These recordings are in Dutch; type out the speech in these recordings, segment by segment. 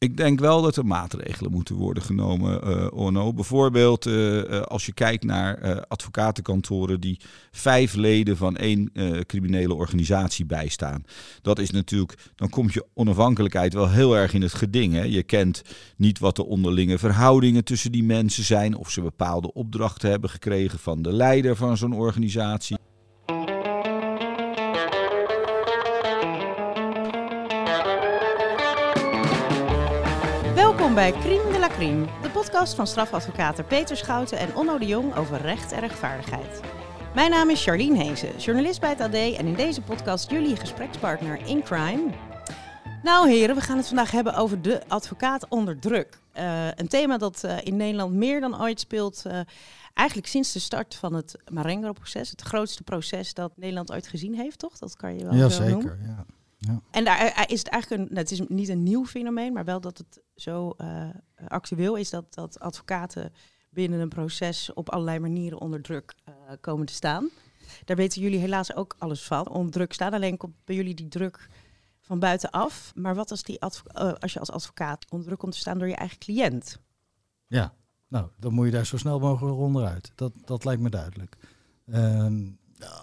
Ik denk wel dat er maatregelen moeten worden genomen, eh Orno. Bijvoorbeeld eh, eh, als je kijkt naar advocatenkantoren die vijf leden van één criminele organisatie bijstaan. Dat is natuurlijk, dan komt je onafhankelijkheid wel heel erg in het geding. Hè? Je kent niet wat de onderlinge verhoudingen tussen die mensen zijn, of ze bepaalde opdrachten hebben gekregen van de leider van zo'n organisatie. Welkom bij Crime de la Crime, de podcast van strafadvocaten Peter Schouten en Onno de Jong over recht en rechtvaardigheid. Mijn naam is Charlene Hezen, journalist bij het AD en in deze podcast jullie gesprekspartner in crime. Nou heren, we gaan het vandaag hebben over de advocaat onder druk. Eh, een thema dat eh, in Nederland meer dan ooit speelt, eh, eigenlijk sinds de start van het Marengo-proces. Het grootste proces dat Nederland ooit gezien heeft, toch? Dat kan je wel Ja, zo noemen. zeker. Ja. En daar eh, is het eigenlijk een, nou, het is niet een nieuw fenomeen, maar wel dat het zo eh, actueel is dat, dat advocaten binnen een proces op allerlei manieren onder druk eh, komen te staan. Daar weten jullie helaas ook alles van, onder druk staan. Alleen komt bij jullie die druk van buitenaf. Maar wat als, die advo- eh, als je als advocaat onder druk komt te staan door je eigen cliënt? ja, nou, dan moet je daar zo snel mogelijk onderuit. Dat, dat lijkt me duidelijk. Ehm,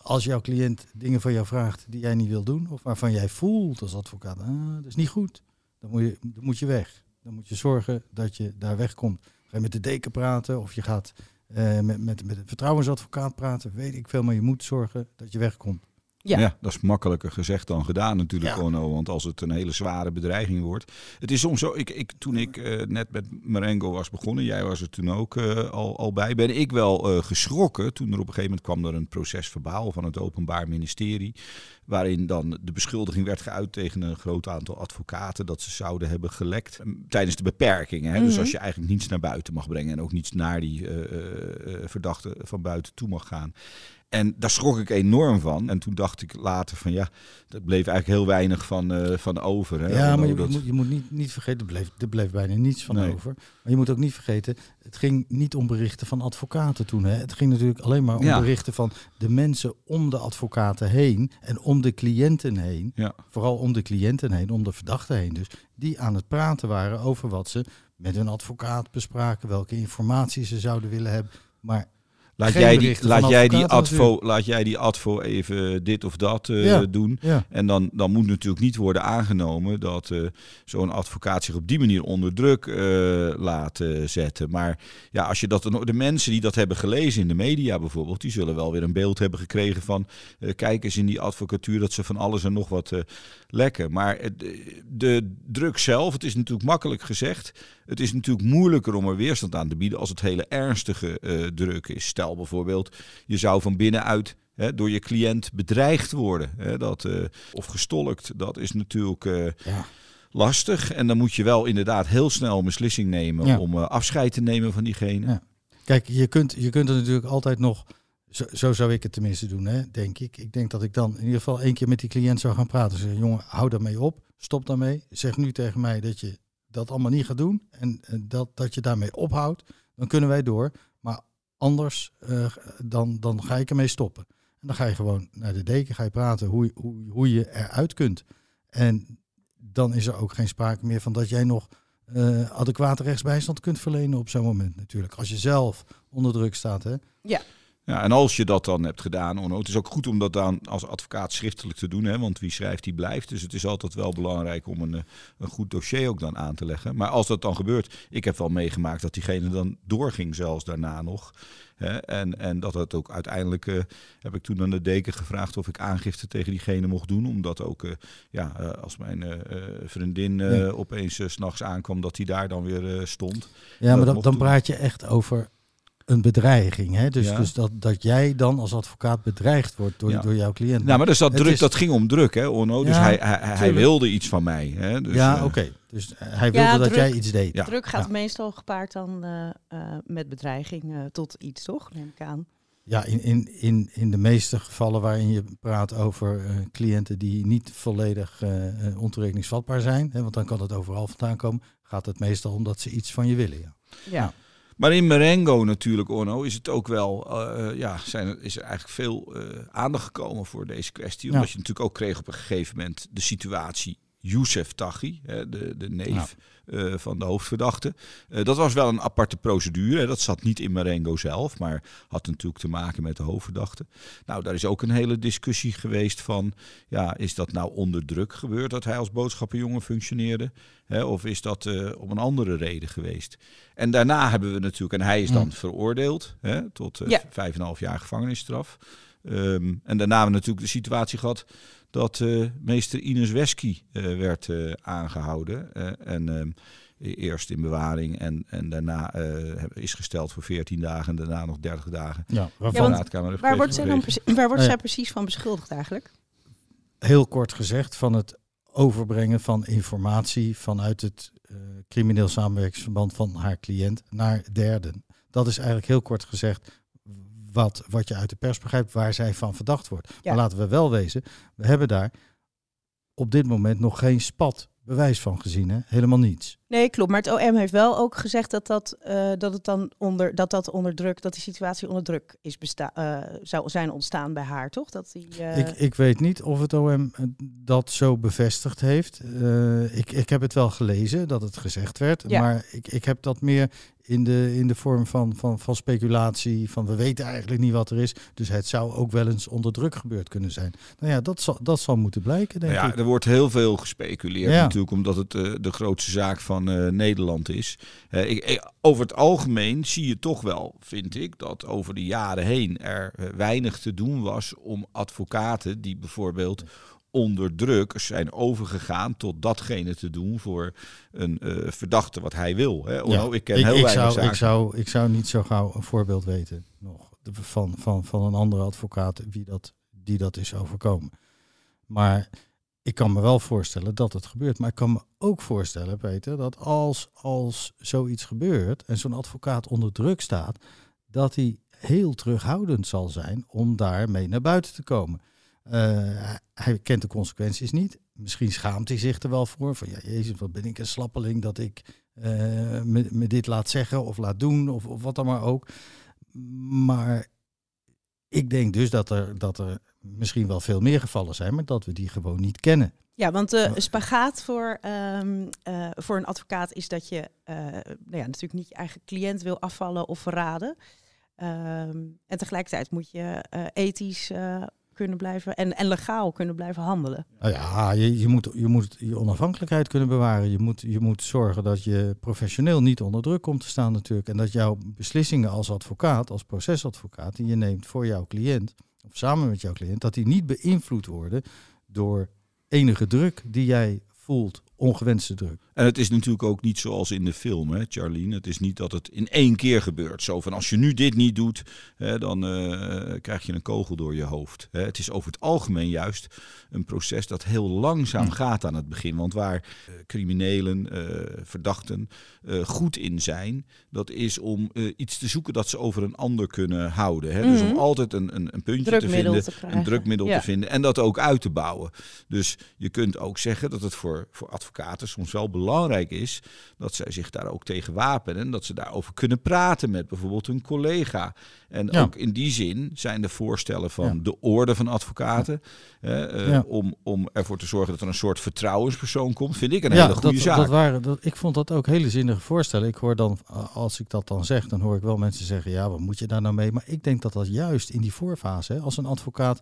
als jouw cliënt dingen van jou vraagt die jij niet wil doen, of waarvan jij voelt als advocaat, ah, dat is niet goed, dan moet, je, dan moet je weg. Dan moet je zorgen dat je daar wegkomt. Ga je met de deken praten of je gaat eh, met, met, met een vertrouwensadvocaat praten, weet ik veel, maar je moet zorgen dat je wegkomt. Ja. dat is makkelijker gezegd dan gedaan natuurlijk, Ja. Orno. Want als het een hele zware bedreiging wordt. Het is soms zo, ik, ik, toen ik eh, net met Marengo was begonnen, jij was er toen ook eh, al, al bij, ben ik wel eh, geschrokken. Toen er op een gegeven moment kwam er een proces verbaal van het Openbaar Ministerie. Waarin dan de beschuldiging werd geuit tegen een groot aantal advocaten dat ze zouden hebben gelekt eh, tijdens de beperkingen. Hè? Dus Mhm. als je eigenlijk niets naar buiten mag brengen en ook niets naar die eh, verdachte van buiten toe mag gaan. En daar schrok ik enorm van. En toen dacht ik later van ja, dat bleef eigenlijk heel weinig van, van over. Hè? Ja, maar je, moet, je moet niet, niet vergeten, er bleef, er bleef bijna niets van Nee. over. Maar je moet ook niet vergeten, het ging niet om berichten van advocaten toen. Hè. Het ging natuurlijk alleen maar om Ja. berichten van de mensen om de advocaten heen en om de cliënten heen. Ja. Vooral om de cliënten heen, om de verdachten heen dus. Die aan het praten waren over wat ze met hun advocaat bespraken, welke informatie ze zouden willen hebben. Maar Laat Geen jij, die, laat, jij die advo, laat jij die advo even dit of dat eh, Ja. doen. ja, En dan, dan moet natuurlijk niet worden aangenomen dat eh, zo'n advocaat zich op die manier onder druk eh, laat zetten. Maar ja, als je dat de mensen die dat hebben gelezen in de media bijvoorbeeld, die zullen wel weer een beeld hebben gekregen van kijk eens in die advocatuur dat ze van alles en nog wat lekken. Maar de druk zelf, het is natuurlijk makkelijk gezegd. Het is natuurlijk moeilijker om er weerstand aan te bieden als het hele ernstige druk is. Stel bijvoorbeeld, je zou van binnenuit hè, door je cliënt bedreigd worden. Hè, dat, eh, of gestolkt. Dat is natuurlijk eh, ja. lastig. En dan moet je wel inderdaad heel snel een beslissing nemen Ja. om eh, afscheid te nemen van diegene. Ja. Kijk, je kunt, je kunt er natuurlijk altijd nog. Zo, zo zou ik het tenminste doen, hè, denk ik. Ik denk dat ik dan in ieder geval één keer met die cliënt zou gaan praten. Zeggen, jongen, hou daarmee op. Stop daarmee. Zeg nu tegen mij dat je dat allemaal niet gaat doen. En eh, dat, dat je daarmee ophoudt. Dan kunnen wij door. Maar anders, eh, dan, dan ga ik ermee stoppen. En dan ga je gewoon naar de deken, ga je praten hoe, hoe, hoe je eruit kunt. En dan is er ook geen sprake meer van dat jij nog eh, adequate rechtsbijstand kunt verlenen op zo'n moment natuurlijk. Als je zelf onder druk staat. Hè? Ja, en als je dat dan hebt gedaan, Onno, het is ook goed om dat dan als advocaat schriftelijk te doen, hè, want wie schrijft, die blijft. Dus het is altijd wel belangrijk om een, eh, een goed dossier ook dan aan te leggen. Maar als dat dan gebeurt, ik heb wel meegemaakt dat diegene dan doorging zelfs daarna nog. Hè, en, en dat het ook uiteindelijk, eh, heb ik toen aan de deken gevraagd of ik aangifte tegen diegene mocht doen. Omdat ook, eh, ja, als mijn vriendin Ja. opeens 's s'nachts aankwam, dat hij daar dan weer stond. Ja, maar dan, dan praat je echt over een bedreiging. Hè? Dus, Ja. dus dat, dat jij dan als advocaat bedreigd wordt door, Ja. door jouw cliënt. Nou, maar dus dat, Het druk, is- dat ging om druk, hè, Onno. Dus Ja, hij, hij, hij wilde iets van mij. Hè, dus, ja, eh, oké. Dus eh, hij wilde dat druk. jij iets deed. Ja. Druk gaat Ja. meestal gepaard dan eh, eh, met bedreiging eh, tot iets, toch? Neem ik aan. Ja, in, in, in, in de meeste gevallen waarin je praat over uh, cliënten die niet volledig uh, ontoerekeningsvatbaar zijn, hè, want dan kan het overal vandaan komen, gaat het meestal om dat ze iets van je willen. Ja. ja. Maar in Merengo natuurlijk, Orno, is het ook wel, uh, ja, zijn is er eigenlijk veel uh, aandacht gekomen voor deze kwestie. Omdat je natuurlijk ook kreeg op een gegeven moment de situatie Youssef Taghi, de, de neef ja. Uh, van de hoofdverdachte. Uh, dat was wel een aparte procedure. Dat zat niet in Marengo zelf, maar had natuurlijk te maken met de hoofdverdachte. Nou, daar is ook een hele discussie geweest van, ja, is dat nou onder druk gebeurd dat hij als boodschappenjongen functioneerde? Hè, of is dat uh, om een andere reden geweest? En daarna hebben we natuurlijk, en hij is dan mm. veroordeeld hè, tot vijf en half jaar gevangenisstraf. Um, en daarna hebben we natuurlijk de situatie gehad dat uh, meester Ines Wesky uh, werd uh, aangehouden. en eerst in bewaring en, en daarna is gesteld voor 14 dagen en daarna nog 30 dagen. Ja, waarvan ja, want, waar wordt, zij, dan precies, waar wordt zij precies van beschuldigd eigenlijk? Heel kort gezegd van het overbrengen van informatie vanuit het crimineel samenwerkingsverband van haar cliënt naar derden. Dat is eigenlijk heel kort gezegd wat, wat je uit de pers begrijpt, waar zij van verdacht wordt. Maar laten we wel wezen, we hebben daar op dit moment nog geen spat bewijs van gezien, hè? helemaal niets. Nee, klopt. Maar het OM heeft wel ook gezegd dat dat, uh, dat het dan onder dat dat onder druk, dat die situatie onder druk is besta uh, zou zijn ontstaan bij haar, toch? Dat die, uh... ik, ik weet niet of het OM dat zo bevestigd heeft. ik, ik heb het wel gelezen dat het gezegd werd, ja. maar ik, ik heb dat meer in de, in de vorm van, van, van speculatie, van we weten eigenlijk niet wat er is. Dus het zou ook wel eens onder druk gebeurd kunnen zijn. Nou ja, dat zal, dat zal moeten blijken, denk nou ja, ik. Er wordt heel veel gespeculeerd ja. natuurlijk, omdat het uh, de grootste zaak van uh, Nederland is. Uh, ik, over het algemeen zie je toch wel, vind ik, dat over de jaren heen er weinig te doen was om advocaten die bijvoorbeeld onder druk zijn overgegaan tot datgene te doen voor een uh, verdachte wat hij wil. Hè? Ja, ik ken ik, heel ik weinig zou, Ik zou, ik zou niet zo gauw een voorbeeld weten nog van, van, van een andere advocaat wie dat, die dat is overkomen. Maar ik kan me wel voorstellen dat het gebeurt. Maar ik kan me ook voorstellen, Peter, dat als, als zoiets gebeurt en zo'n advocaat onder druk staat, dat hij heel terughoudend zal zijn om daarmee naar buiten te komen. Uh, hij kent de consequenties niet. Misschien schaamt hij zich er wel voor. Van ja, Jezus, wat ben ik een slappeling dat ik uh, me, me, dit laat zeggen of laat doen of, of wat dan maar ook. Maar ik denk dus dat er, dat er misschien wel veel meer gevallen zijn, maar dat we die gewoon niet kennen. Ja, want de spagaat voor, um, uh, voor een advocaat is dat je uh, nou ja, natuurlijk niet je eigen cliënt wil afvallen of verraden. Um, en tegelijkertijd moet je uh, ethisch kunnen blijven en, en legaal kunnen blijven handelen. Nou ja, je, je, moet, je moet je onafhankelijkheid kunnen bewaren. Je moet, je moet zorgen dat je professioneel niet onder druk komt te staan natuurlijk. En dat jouw beslissingen als advocaat, als procesadvocaat, die je neemt voor jouw cliënt, of samen met jouw cliënt, dat die niet beïnvloed worden door enige druk die jij voelt ongewenste druk. En het is natuurlijk ook niet zoals in de film, hè, Charlene. Het is niet dat het in één keer gebeurt. Zo van als je nu dit niet doet, hè, dan uh, krijg je een kogel door je hoofd. Hè. Het is over het algemeen juist een proces dat heel langzaam hm. gaat aan het begin. Want waar uh, criminelen, uh, verdachten goed in zijn, dat is om iets te zoeken dat ze over een ander kunnen houden. Hè. Mm -hmm. Dus om mhm. altijd een, een, een puntje te vinden, te een drukmiddel ja. te vinden en dat ook uit te bouwen. Dus je kunt ook zeggen dat het voor, voor advocaten soms wel belangrijk is dat zij zich daar ook tegen wapenen. En dat ze daarover kunnen praten met bijvoorbeeld hun collega. En ja. ook in die zin zijn de voorstellen van ja. de orde van advocaten. Uh, ja. om, om ervoor te zorgen dat er een soort vertrouwenspersoon komt, vind ik een hele goede dat, zaak. Dat waren, dat, ik vond dat ook hele zinnige voorstellen. Ik hoor dan, als ik dat dan zeg, dan hoor ik wel mensen zeggen: ja, wat moet je daar nou mee? Maar ik denk dat dat juist in die voorfase, hè, als een advocaat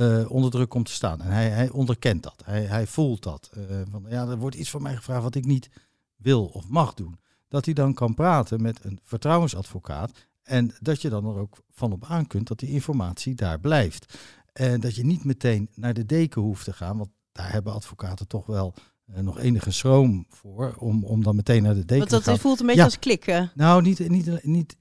uh, onder druk komt te staan. En hij, hij onderkent dat. Hij, hij voelt dat. Uh, van, ja, er wordt iets van mij gevraagd wat ik niet wil of mag doen. Dat hij dan kan praten met een vertrouwensadvocaat. En dat je dan er ook van op aan kunt dat die informatie daar blijft. En dat je niet meteen naar de deken hoeft te gaan. Want daar hebben advocaten toch wel uh, nog enige schroom voor. Om, om dan meteen naar de deken want dat te gaan. voelt een beetje ja. als klikken. Nou, niet, niet, niet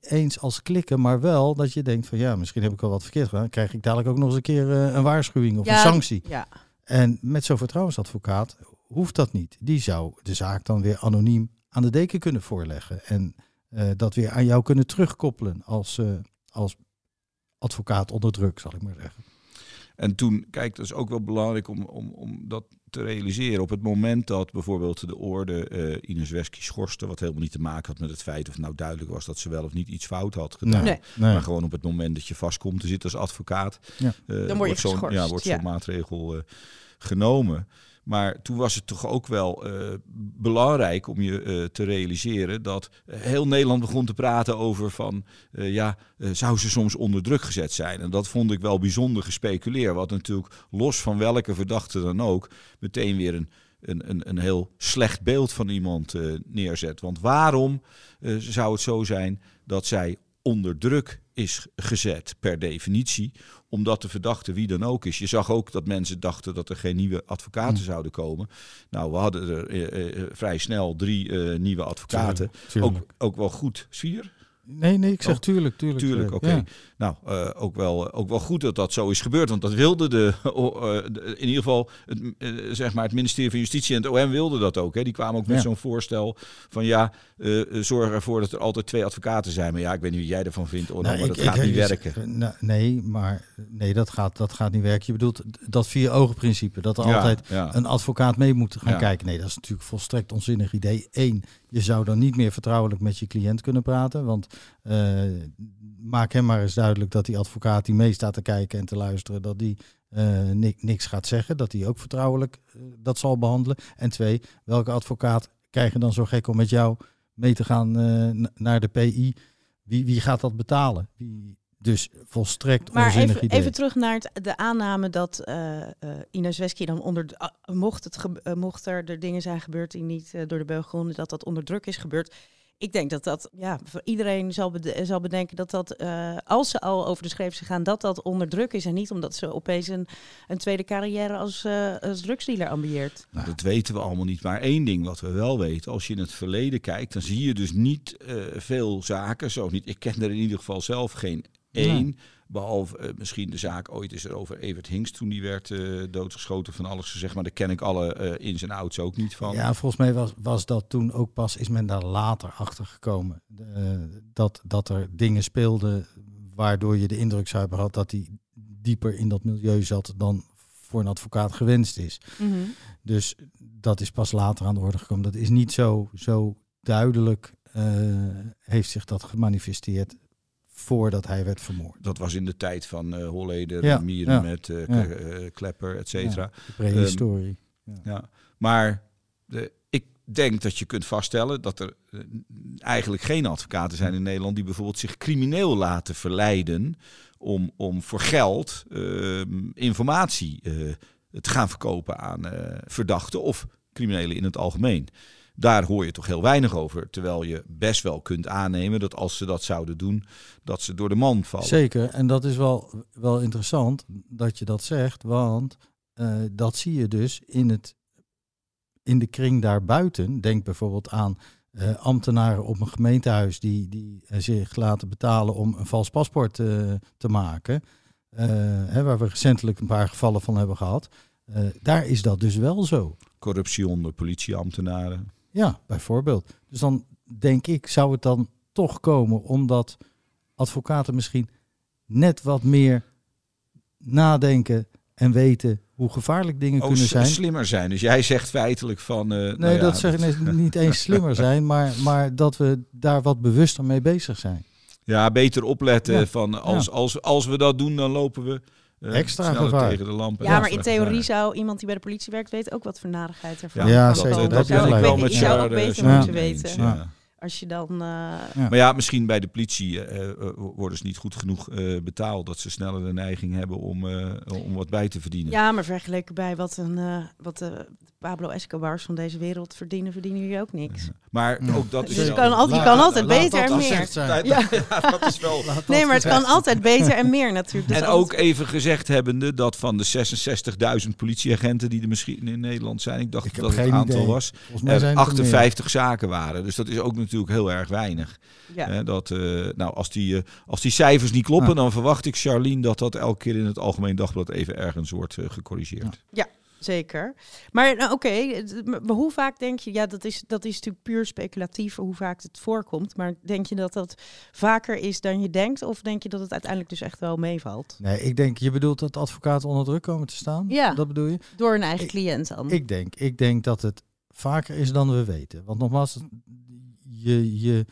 eens als klikken, maar wel dat je denkt van ja, misschien heb ik wel wat verkeerd gedaan. Krijg ik dadelijk ook nog eens een keer uh, een waarschuwing of ja, een sanctie. Ja. En met zo'n vertrouwensadvocaat hoeft dat niet. Die zou de zaak dan weer anoniem aan de deken kunnen voorleggen. En uh, dat weer aan jou kunnen terugkoppelen als, uh, als advocaat onder druk, zal ik maar zeggen. En toen, kijk, dat is ook wel belangrijk om, om, om dat te realiseren. Op het moment dat bijvoorbeeld de orde uh, Ines Wesky schorste, wat helemaal niet te maken had met het feit of nou duidelijk was dat ze wel of niet iets fout had gedaan. Nee. Maar gewoon op het moment dat je vastkomt te zitten als advocaat, Ja. uh, Dan word je zo'n geschorst, ja, wordt zo'n ja. maatregel uh, genomen. Maar toen was het toch ook wel uh, belangrijk om je uh, te realiseren dat heel Nederland begon te praten over van uh, ja, zou ze soms onder druk gezet zijn? En dat vond ik wel bijzonder gespeculeerd. Wat natuurlijk los van welke verdachte dan ook meteen weer een, een, een, een heel slecht beeld van iemand neerzet. Want waarom zou het zo zijn dat zij onder druk is gezet per definitie, omdat de verdachte wie dan ook is. Je zag ook dat mensen dachten dat er geen nieuwe advocaten Mm. zouden komen. Nou, we hadden er eh, eh, vrij snel drie nieuwe advocaten. Tuurlijk. Ook, ook wel goed. Vier? Nee, nee, ik zeg Oh, tuurlijk, tuurlijk. Tuurlijk, eh, oké. ja. Nou, uh, ook, wel, ook wel goed dat dat zo is gebeurd. Want dat wilde de, uh, de in ieder geval het, uh, zeg maar het ministerie van Justitie en het OM wilde dat ook. Hè. Die kwamen ook met Ja. zo'n voorstel van ja, zorg ervoor dat er altijd twee advocaten zijn. Maar ja, ik weet niet wat jij ervan vindt, Orno, Nou, maar ik- dat gaat ik- niet werken. nou, nee, maar nee, dat gaat, dat gaat niet werken. Je bedoelt dat vier ogen principe, dat er Ja, altijd een advocaat mee moet gaan kijken. Nee, dat is natuurlijk volstrekt onzinnig idee. Eén, je zou dan niet meer vertrouwelijk met je cliënt kunnen praten, want eh, maak hem maar eens duidelijk dat die advocaat die mee staat te kijken en te luisteren, dat die eh, ni- niks gaat zeggen, dat die ook vertrouwelijk eh, dat zal behandelen. En twee, welke advocaat krijg je dan zo gek om met jou mee te gaan naar de PI? Wie, wie gaat dat betalen? Wie, dus volstrekt Maar onzinnig even, idee. even terug naar het, de aanname dat eh eh, Ines Wesky dan onder... de- ah, mocht, het ge- eh, mocht er de dingen zijn gebeurd die niet door de beugel konden, dat dat onder druk is gebeurd. Ik denk dat dat, ja, voor iedereen zal, bede- zal bedenken dat dat, eh, als ze al over de schreef zijn gaan, dat dat onder druk is. En niet omdat ze opeens een, een tweede carrière als, eh, als drugsdealer ambieert. Nou, dat weten we allemaal niet. Maar één ding wat we wel weten, als je in het verleden kijkt, dan zie je dus niet eh, veel zaken. Zo niet. Ik ken er in ieder geval zelf geen één. Behalve eh, misschien de zaak ooit is er over Evert Hinks toen die werd eh, doodgeschoten van alles gezegd. Maar daar ken ik alle eh, ins en outs ook niet van. Ja, volgens mij was, was dat toen ook pas, is men daar later achter gekomen. Dat, dat er dingen speelden waardoor je de indruk zou hebben gehad dat hij dieper in dat milieu zat dan voor een advocaat gewenst is. Dus dat is pas later aan de orde gekomen. Dat is niet zo, zo duidelijk, eh, heeft zich dat gemanifesteerd voordat hij werd vermoord. Dat was in de tijd van eh Holleder, Ja, Mieren ja, met eh, ja. Eh, Klepper, et cetera. Prehistorie. Ja, maar de, ik denk dat je kunt vaststellen dat er eigenlijk geen advocaten zijn in Nederland die bijvoorbeeld zich crimineel laten verleiden om, om voor geld eh, informatie te gaan verkopen aan verdachten of criminelen in het algemeen. Daar hoor je toch heel weinig over. Terwijl je best wel kunt aannemen dat als ze dat zouden doen, dat ze door de man vallen. Zeker, en dat is wel, wel interessant dat je dat zegt, want eh, dat zie je dus in, het, in de kring daarbuiten. Denk bijvoorbeeld aan eh, ambtenaren op een gemeentehuis die, die eh, zich laten betalen om een vals paspoort te maken. Hè, waar we recentelijk een paar gevallen van hebben gehad. Eh, daar is dat dus wel zo. Corruptie onder politieambtenaren. Ja, bijvoorbeeld. Dus dan denk ik, zou het dan toch komen omdat advocaten misschien net wat meer nadenken en weten hoe gevaarlijk dingen Oh, kunnen zijn. slimmer zijn. Dus jij zegt feitelijk van. eh, nou Nee, ja, dat zeg ik niet eens slimmer zijn, maar, maar dat we daar wat bewuster mee bezig zijn. Ja, beter opletten Ja. van als, Ja. als, als we dat doen, dan lopen we eh, Extra gevaar. tegen de lampen. Ja, maar in theorie zou iemand die bij de politie werkt weten ook wat voor narigheid ervan Ja, Ja, zeker. heb je gelijk. ik wel weet- je zou ook eh, beter ja. moeten eens, weten. ja. Als je dan... eh, Ja. Maar ja, misschien bij de politie eh, eh, worden ze niet goed genoeg eh, betaald. Dat ze sneller de neiging hebben om, eh, om wat bij te verdienen. Ja, maar vergeleken bij wat, een, eh, wat de Pablo Escobars van deze wereld verdienen, verdienen jullie ook niks. Maar Ja. ook dat is Dus kan altijd, je kan altijd laat beter dat en meer. Ja, ja, dat is wel. Laat dat Nee, maar het kan altijd beter en meer natuurlijk. Dus en altijd- ook even gezegd hebbende dat van de 66.000 politieagenten die er misschien in Nederland zijn, ik dacht Ik heb dat het geen aantal idee. was, er zijn het er meer. 58 zaken waren. Dus dat is ook natuurlijk heel erg weinig. ja. Hè, dat, eh, nou, als, die, eh, als die cijfers niet kloppen, Ja. dan verwacht ik, Charlene, dat dat elke keer in het Algemeen Dagblad even ergens wordt eh, gecorrigeerd. Zeker. Maar nou, oké, hoe vaak denk je, ja, dat is, dat is natuurlijk puur speculatief hoe vaak het voorkomt. Maar denk je dat dat vaker is dan je denkt? Of denk je dat het uiteindelijk dus echt wel meevalt? Nee, ik denk, je bedoelt dat advocaten onder druk komen te staan? Ja. Dat bedoel je? Door een eigen Ik- cliënt dan? Ik denk, ik denk dat het vaker is dan we weten. Want nogmaals, je, je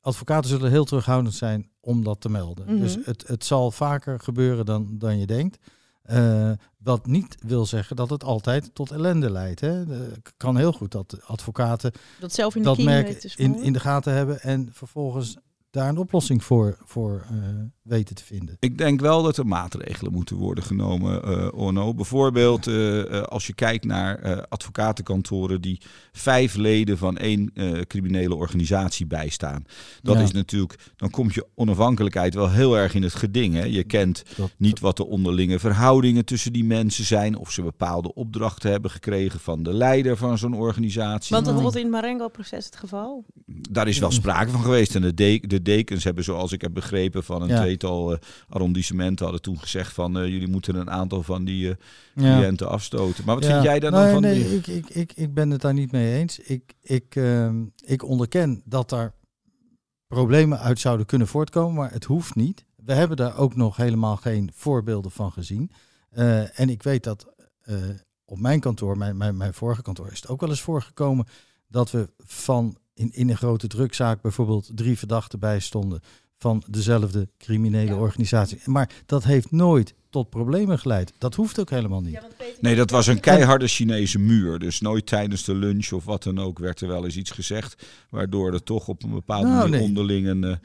advocaten zullen heel terughoudend zijn om dat te melden. Mhm. Dus het, het zal vaker gebeuren dan, dan je denkt. Eh, wat niet wil zeggen dat het altijd tot ellende leidt. Hè. Het kan heel goed dat advocaten dat zelf in de dat merk in, in de gaten hebben en vervolgens daar een oplossing voor, voor eh, weten te vinden. Ik denk wel dat er maatregelen moeten worden genomen, eh Orno. Bijvoorbeeld eh, als je kijkt naar eh, advocatenkantoren die vijf leden van één eh, criminele organisatie bijstaan. Dat Ja. is natuurlijk, dan komt je onafhankelijkheid wel heel erg in het geding. Hè? Je kent Dat, niet wat de onderlinge verhoudingen tussen die mensen zijn. Of ze bepaalde opdrachten hebben gekregen van de leider van zo'n organisatie. Want bijvoorbeeld in het Marengo-proces het geval? Daar is wel sprake van geweest. En de, de, de dekens hebben, zoals ik heb begrepen, van een Ja. tweetal eh, arrondissementen hadden toen gezegd van eh, jullie moeten een aantal van die eh, cliënten afstoten. Maar wat vind jij daar nee, dan van? Nee, die- ik, ik, ik, ik ben het daar niet mee eens. Ik, ik, ehm, ik onderken dat daar problemen uit zouden kunnen voortkomen, maar het hoeft niet. We hebben daar ook nog helemaal geen voorbeelden van gezien. En ik weet dat op mijn kantoor, mijn, mijn, mijn vorige kantoor, is het ook wel eens voorgekomen dat we van in, in een grote drukzaak bijvoorbeeld drie verdachten bij stonden van dezelfde criminele organisatie. Maar dat heeft nooit tot problemen geleid. Dat hoeft ook helemaal niet. Nee, dat was een keiharde Chinese muur. Dus nooit tijdens de lunch of wat dan ook werd er wel eens iets gezegd. Waardoor er toch op een bepaalde Nou, manier nee. onderling een... eh,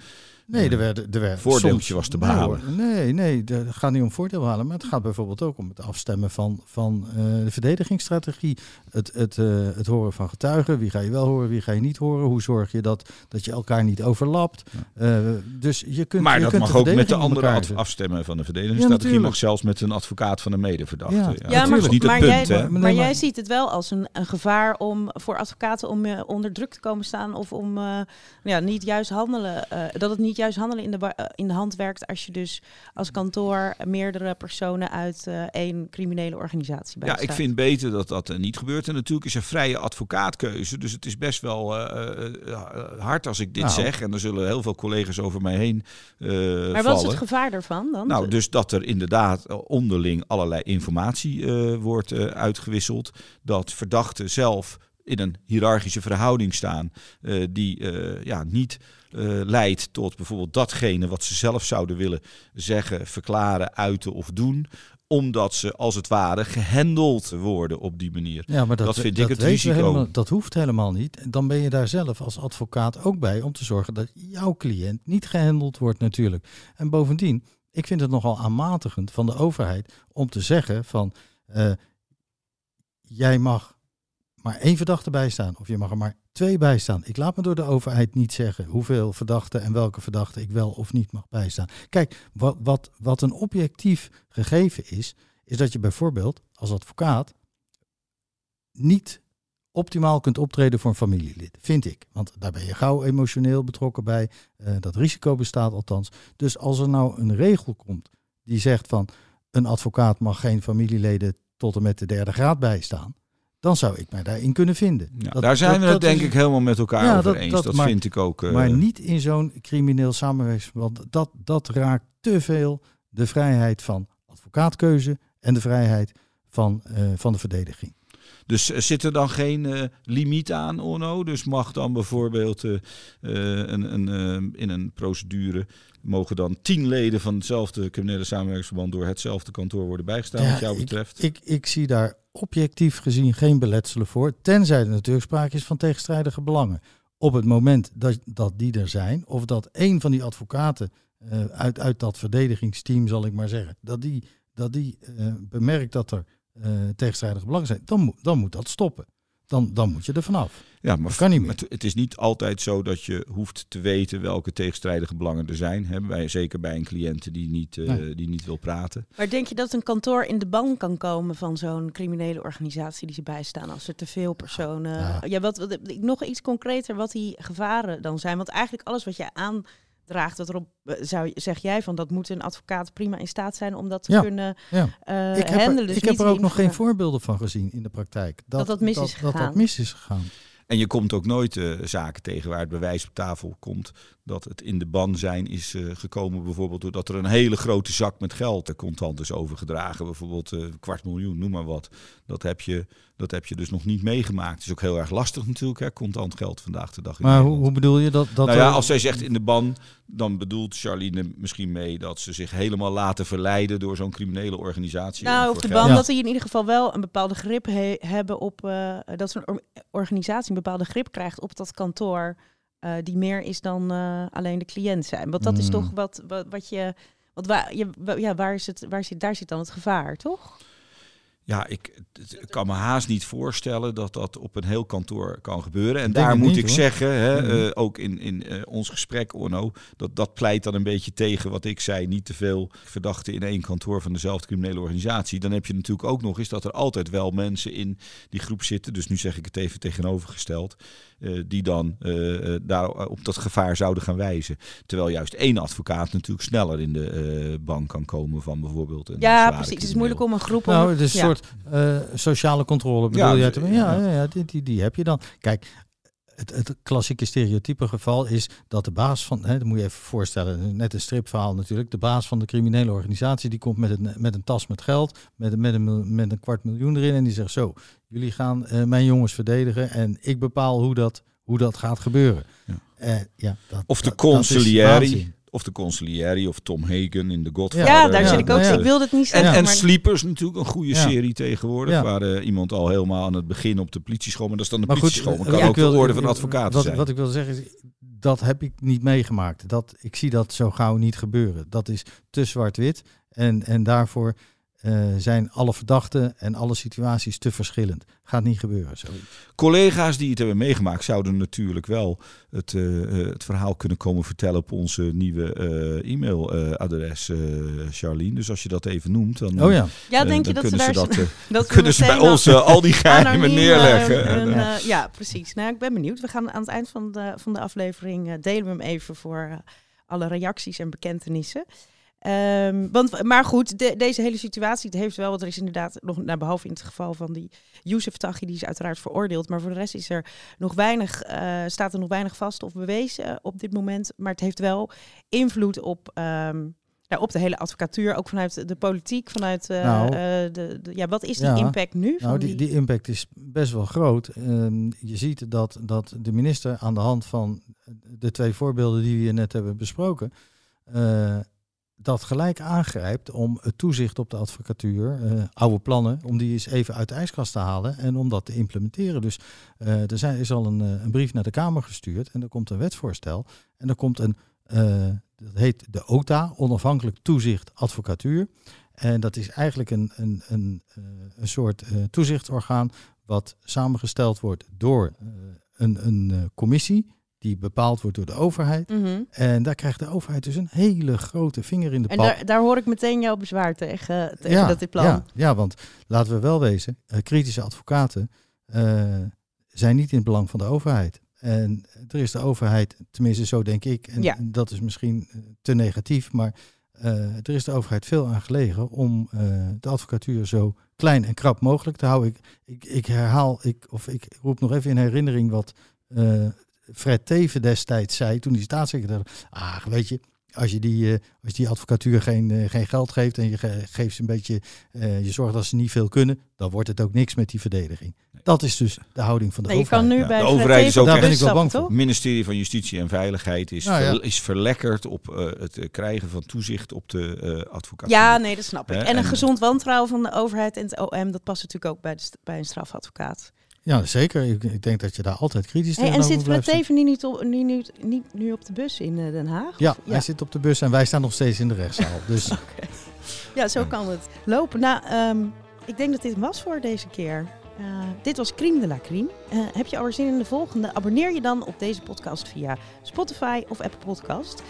Nee, er werd, er werd Voordeeltje soms- was te behalen. hoor. Nee, nee, het gaat niet om voordeel behalen, maar het gaat bijvoorbeeld ook om het afstemmen van, van eh, de verdedigingsstrategie. Het, het, eh, het horen van getuigen. Wie ga je wel horen, wie ga je niet horen? Hoe zorg je dat, dat je elkaar niet overlapt? Eh, dus je kunt. maar je dat kunt mag ook met de andere afstemmen van de Ja, verdedigingsstrategie. natuurlijk. mag zelfs met een advocaat van een medeverdachte. Ja. Ja, Ja, Ja, maar is niet het maar, punt, jij, maar maar- jij ziet het wel als een, een gevaar om voor advocaten om onder druk te komen staan of om eh, ja, niet juist handelen. eh, dat het niet juist handelen in de, eh, in de hand werkt als je dus als kantoor meerdere personen uit eh, één criminele organisatie Ja, bijstaat. ik vind beter dat dat eh, niet gebeurt. En natuurlijk is er vrije advocaatkeuze. Dus het is best wel eh, eh, eh, hard als ik dit Nou. zeg. En er zullen heel veel collega's over mij heen eh Maar wat vallen. is het gevaar daarvan dan? Nou, dus dat er inderdaad onderling allerlei informatie eh, wordt eh, uitgewisseld. Dat verdachten zelf in een hiërarchische verhouding staan eh, die eh, ja, niet eh, leidt tot bijvoorbeeld datgene wat ze zelf zouden willen zeggen, verklaren, uiten of doen omdat ze als het ware gehandeld worden op die manier. Ja, maar dat, Dat vind ik het risico. Helemaal, dat hoeft helemaal niet. Dan ben je daar zelf als advocaat ook bij om te zorgen dat jouw cliënt niet gehandeld wordt natuurlijk. En bovendien, ik vind het nogal aanmatigend van de overheid om te zeggen van eh, jij mag maar één verdachte bijstaan of je mag er maar twee bijstaan. Ik laat me door de overheid niet zeggen hoeveel verdachten en welke verdachten ik wel of niet mag bijstaan. Kijk, wat, wat, wat een objectief gegeven is, is dat je bijvoorbeeld als advocaat niet optimaal kunt optreden voor een familielid, vind ik. Want daar ben je gauw emotioneel betrokken bij. Eh, dat risico bestaat althans. Dus als er nou een regel komt die zegt van een advocaat mag geen familieleden tot en met de derde graad bijstaan, dan zou ik mij daarin kunnen vinden. Ja, Dat- daar zijn dat- we het dat denk is- ik helemaal met elkaar Ja, over dat- eens. dat- maar- vind ik ook. eh, Maar niet in zo'n crimineel samenwerkingsverband. Dat, dat raakt te veel de vrijheid van advocaatkeuze en de vrijheid van, eh, van de verdediging. Dus eh, zit er dan geen eh, limiet aan, Orno? Dus mag dan bijvoorbeeld eh, een, een, in een procedure... mogen dan tien leden van hetzelfde criminele samenwerkingsverband... door hetzelfde kantoor worden bijgestaan, Ja, wat jou betreft? Ik, ik zie daar objectief gezien geen beletselen voor. Tenzij er natuurlijk sprake is van tegenstrijdige belangen. Op het moment dat, dat die er zijn, of dat een van die advocaten uit, uit dat verdedigingsteam, zal ik maar zeggen, dat die, dat die bemerkt dat er eh, tegenstrijdige belangen zijn, dan, moet dan moet dat stoppen. Dan, dan moet je er vanaf. ja, maar dat kan niet meer. Het, het is niet altijd zo dat je hoeft te weten... welke tegenstrijdige belangen er zijn. Hè? Bij, zeker bij een cliënt die niet, eh, Nee. die niet wil praten. Maar denk je dat een kantoor in de ban kan komen van zo'n criminele organisatie die ze bijstaan als er te veel personen. Ja, Ja. wat, wat, nog iets concreter wat die gevaren dan zijn. Want eigenlijk alles wat je aandraagt draagt. Dat erop, eh, zou, zeg jij van dat moet een advocaat prima in staat zijn om dat te Ja, kunnen Ja. eh ik heb er, handelen. Dus ik heb er ook nog geen voorbeelden van gezien in de praktijk. Dat dat mis is Dat gegaan. dat mis is gegaan. En je komt ook nooit eh, zaken tegen waar het bewijs op tafel komt dat het in de ban zijn is eh, gekomen. Bijvoorbeeld doordat er een hele grote zak met geld er contant is overgedragen. Bijvoorbeeld eh, een kwart miljoen, noem maar wat. Dat heb, je, dat heb je dus nog niet meegemaakt. Het is ook heel erg lastig natuurlijk, hè, contant geld vandaag de dag in Maar hoe, bedoel je dat? dat nou ja, als zij zegt in de ban, dan bedoelt Charlene misschien mee dat ze zich helemaal laten verleiden door zo'n criminele organisatie. Nou, of de geld. ban Ja. dat die in ieder geval wel een bepaalde grip he- hebben op eh, dat zo'n or- organisatie een bepaalde grip krijgt op dat kantoor, eh, die meer is dan eh, alleen de cliënt zijn. Want dat is Hmm. toch wat, wat, wat je. Want waar, je, ja, waar is het, waar zit, daar zit dan het gevaar, toch? Ja, ik, het- kan me haast niet voorstellen dat dat op een heel kantoor kan gebeuren. En Ik daar moet niet, ik hoor. zeggen, hè, Mhm. eh, ook in, in eh, ons gesprek, Orno, dat, dat pleit dan een beetje tegen wat ik zei. Niet te veel verdachten in één kantoor van dezelfde criminele organisatie. Dan heb je natuurlijk ook nog eens dat er altijd wel mensen in die groep zitten. Dus nu zeg ik het even tegenovergesteld. eh, die dan daar op dat gevaar zouden gaan wijzen. Terwijl juist één advocaat natuurlijk sneller in de eh, bank kan komen van bijvoorbeeld een Ja, precies. Het is moeilijk om een groep. om- Nou, het is een ja. soort eh, sociale controle. Bedoel Ja, jij dus- ja, ja. ja, die, die, die heb je dan. Kijk, het, het klassieke stereotype geval is dat de baas van, hè, dat moet je even voorstellen, net een stripverhaal natuurlijk. De baas van de criminele organisatie die komt met een, met een tas met geld, met, een- met, een, met een kwart miljoen erin en die zegt zo, jullie gaan eh, mijn jongens verdedigen en ik bepaal hoe dat, hoe dat gaat gebeuren. Ja. Eh, ja, dat, Of de dat-. Of de consiglieri of Tom Hagen in The Godfather. Ja, daar zit ik ook. ja. Ik wilde het niet En, zeggen. en maar Sleepers natuurlijk, een goede Ja. serie tegenwoordig. Ja. Waar eh, iemand al helemaal aan het begin op de politieschool. Maar dat is dan de Maar politieschool. Maar eh, kan ik ook de wil- orde van advocaten wat, zijn. Wat ik wil zeggen is, dat heb ik niet meegemaakt. Dat, ik zie dat zo gauw niet gebeuren. Dat is te zwart-wit. En, en daarvoor eh, zijn alle verdachten en alle situaties te verschillend. Gaat niet gebeuren. Zo. Collega's die het hebben meegemaakt zouden natuurlijk wel het, eh, eh, het verhaal kunnen komen vertellen op onze nieuwe eh, e-mailadres, eh Charlene. Dus als je dat even noemt, dan, Oh ja. ja, denk je dan dat ze kunnen daar ze dat, dat kunnen ze bij ons al die geheimen anoniem, eh, neerleggen. En, ja, precies. Nou, ik ben benieuwd. We gaan aan het eind van de, van de aflevering eh, delen we hem even voor eh, alle reacties en bekentenissen. Ehm, want, maar goed, de- deze hele situatie het heeft wel, want er is inderdaad nog, nou, behalve in het geval van die Youssef Taghi, die is uiteraard veroordeeld, maar voor de rest is er nog weinig, eh, staat er nog weinig vast of bewezen op dit moment. Maar het heeft wel invloed op, ja, op de hele advocatuur, ook vanuit de politiek, vanuit eh, Nou, eh, de, de- ja, wat is die ja. impact nu? Van Nou, die, die impact is best wel groot. Ehm, je ziet dat, dat de minister aan de hand van de twee voorbeelden die we net hebben besproken, dat gelijk aangrijpt om het toezicht op de advocatuur, eh, oude plannen, om die eens even uit de ijskast te halen en om dat te implementeren. Dus eh, er zijn, is al een, eh, een brief naar de Kamer gestuurd en er komt een wetsvoorstel en er komt een, dat heet de OTA, onafhankelijk toezicht advocatuur. En dat is eigenlijk een, een, een, een soort toezichtsorgaan wat samengesteld wordt door een, een commissie die bepaald wordt door de overheid. Mhm. En daar krijgt de overheid dus een hele grote vinger in de En pap. daar, daar hoor ik meteen jouw bezwaar tegen, tegen dat dit plan. Ja, ja, want laten we wel wezen, eh, kritische advocaten eh, zijn niet in het belang van de overheid. En er is de overheid, tenminste zo denk ik, en Ja. dat is misschien eh, te negatief, maar er is de overheid veel aan gelegen om de advocatuur zo klein en krap mogelijk te houden. Ik, ik, ik herhaal, ik, of ik roep nog even in herinnering wat Fred Teven destijds zei toen hij staatssecretaris. Ah, weet je, als je die, eh, als die advocatuur geen, eh, geen geld geeft en je ge- geeft ze een beetje, eh, je zorgt dat ze niet veel kunnen, dan wordt het ook niks met die verdediging. Dat is dus de houding van de Nee, je overheid. kan nu Ja, bij de overheid is ook Daar ben ik wel bang voor. Het ministerie van Justitie en Veiligheid is, Nou ja. ver- is verlekkerd op eh, het krijgen van toezicht op de eh advocatuur. Ja, nee, dat snap ik. En een en- gezond wantrouwen van de overheid en het OM, dat past natuurlijk ook bij, de, bij een strafadvocaat. Ja, zeker. Ik, ik denk dat je daar altijd kritisch Hey, en zit Fred blijft staan. Teven niet, op, nu, nu, niet nu op de bus in eh, Den Haag? Ja, Of- hij zit op de bus en wij staan nog steeds in de rechtszaal. Dus Ja, zo kan het lopen. Nou, ehm, ik denk dat dit was voor deze keer. Eh, dit was Crime de la Crime. Eh, heb je alweer zin in de volgende? Abonneer je dan op deze podcast via Spotify of Apple Podcast.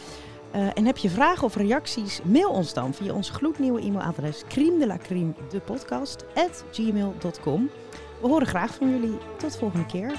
En heb je vragen of reacties? Mail ons dan via ons gloednieuwe e-mailadres crime de la crime de podcast at gmail.com. We horen graag van jullie. Tot de volgende keer.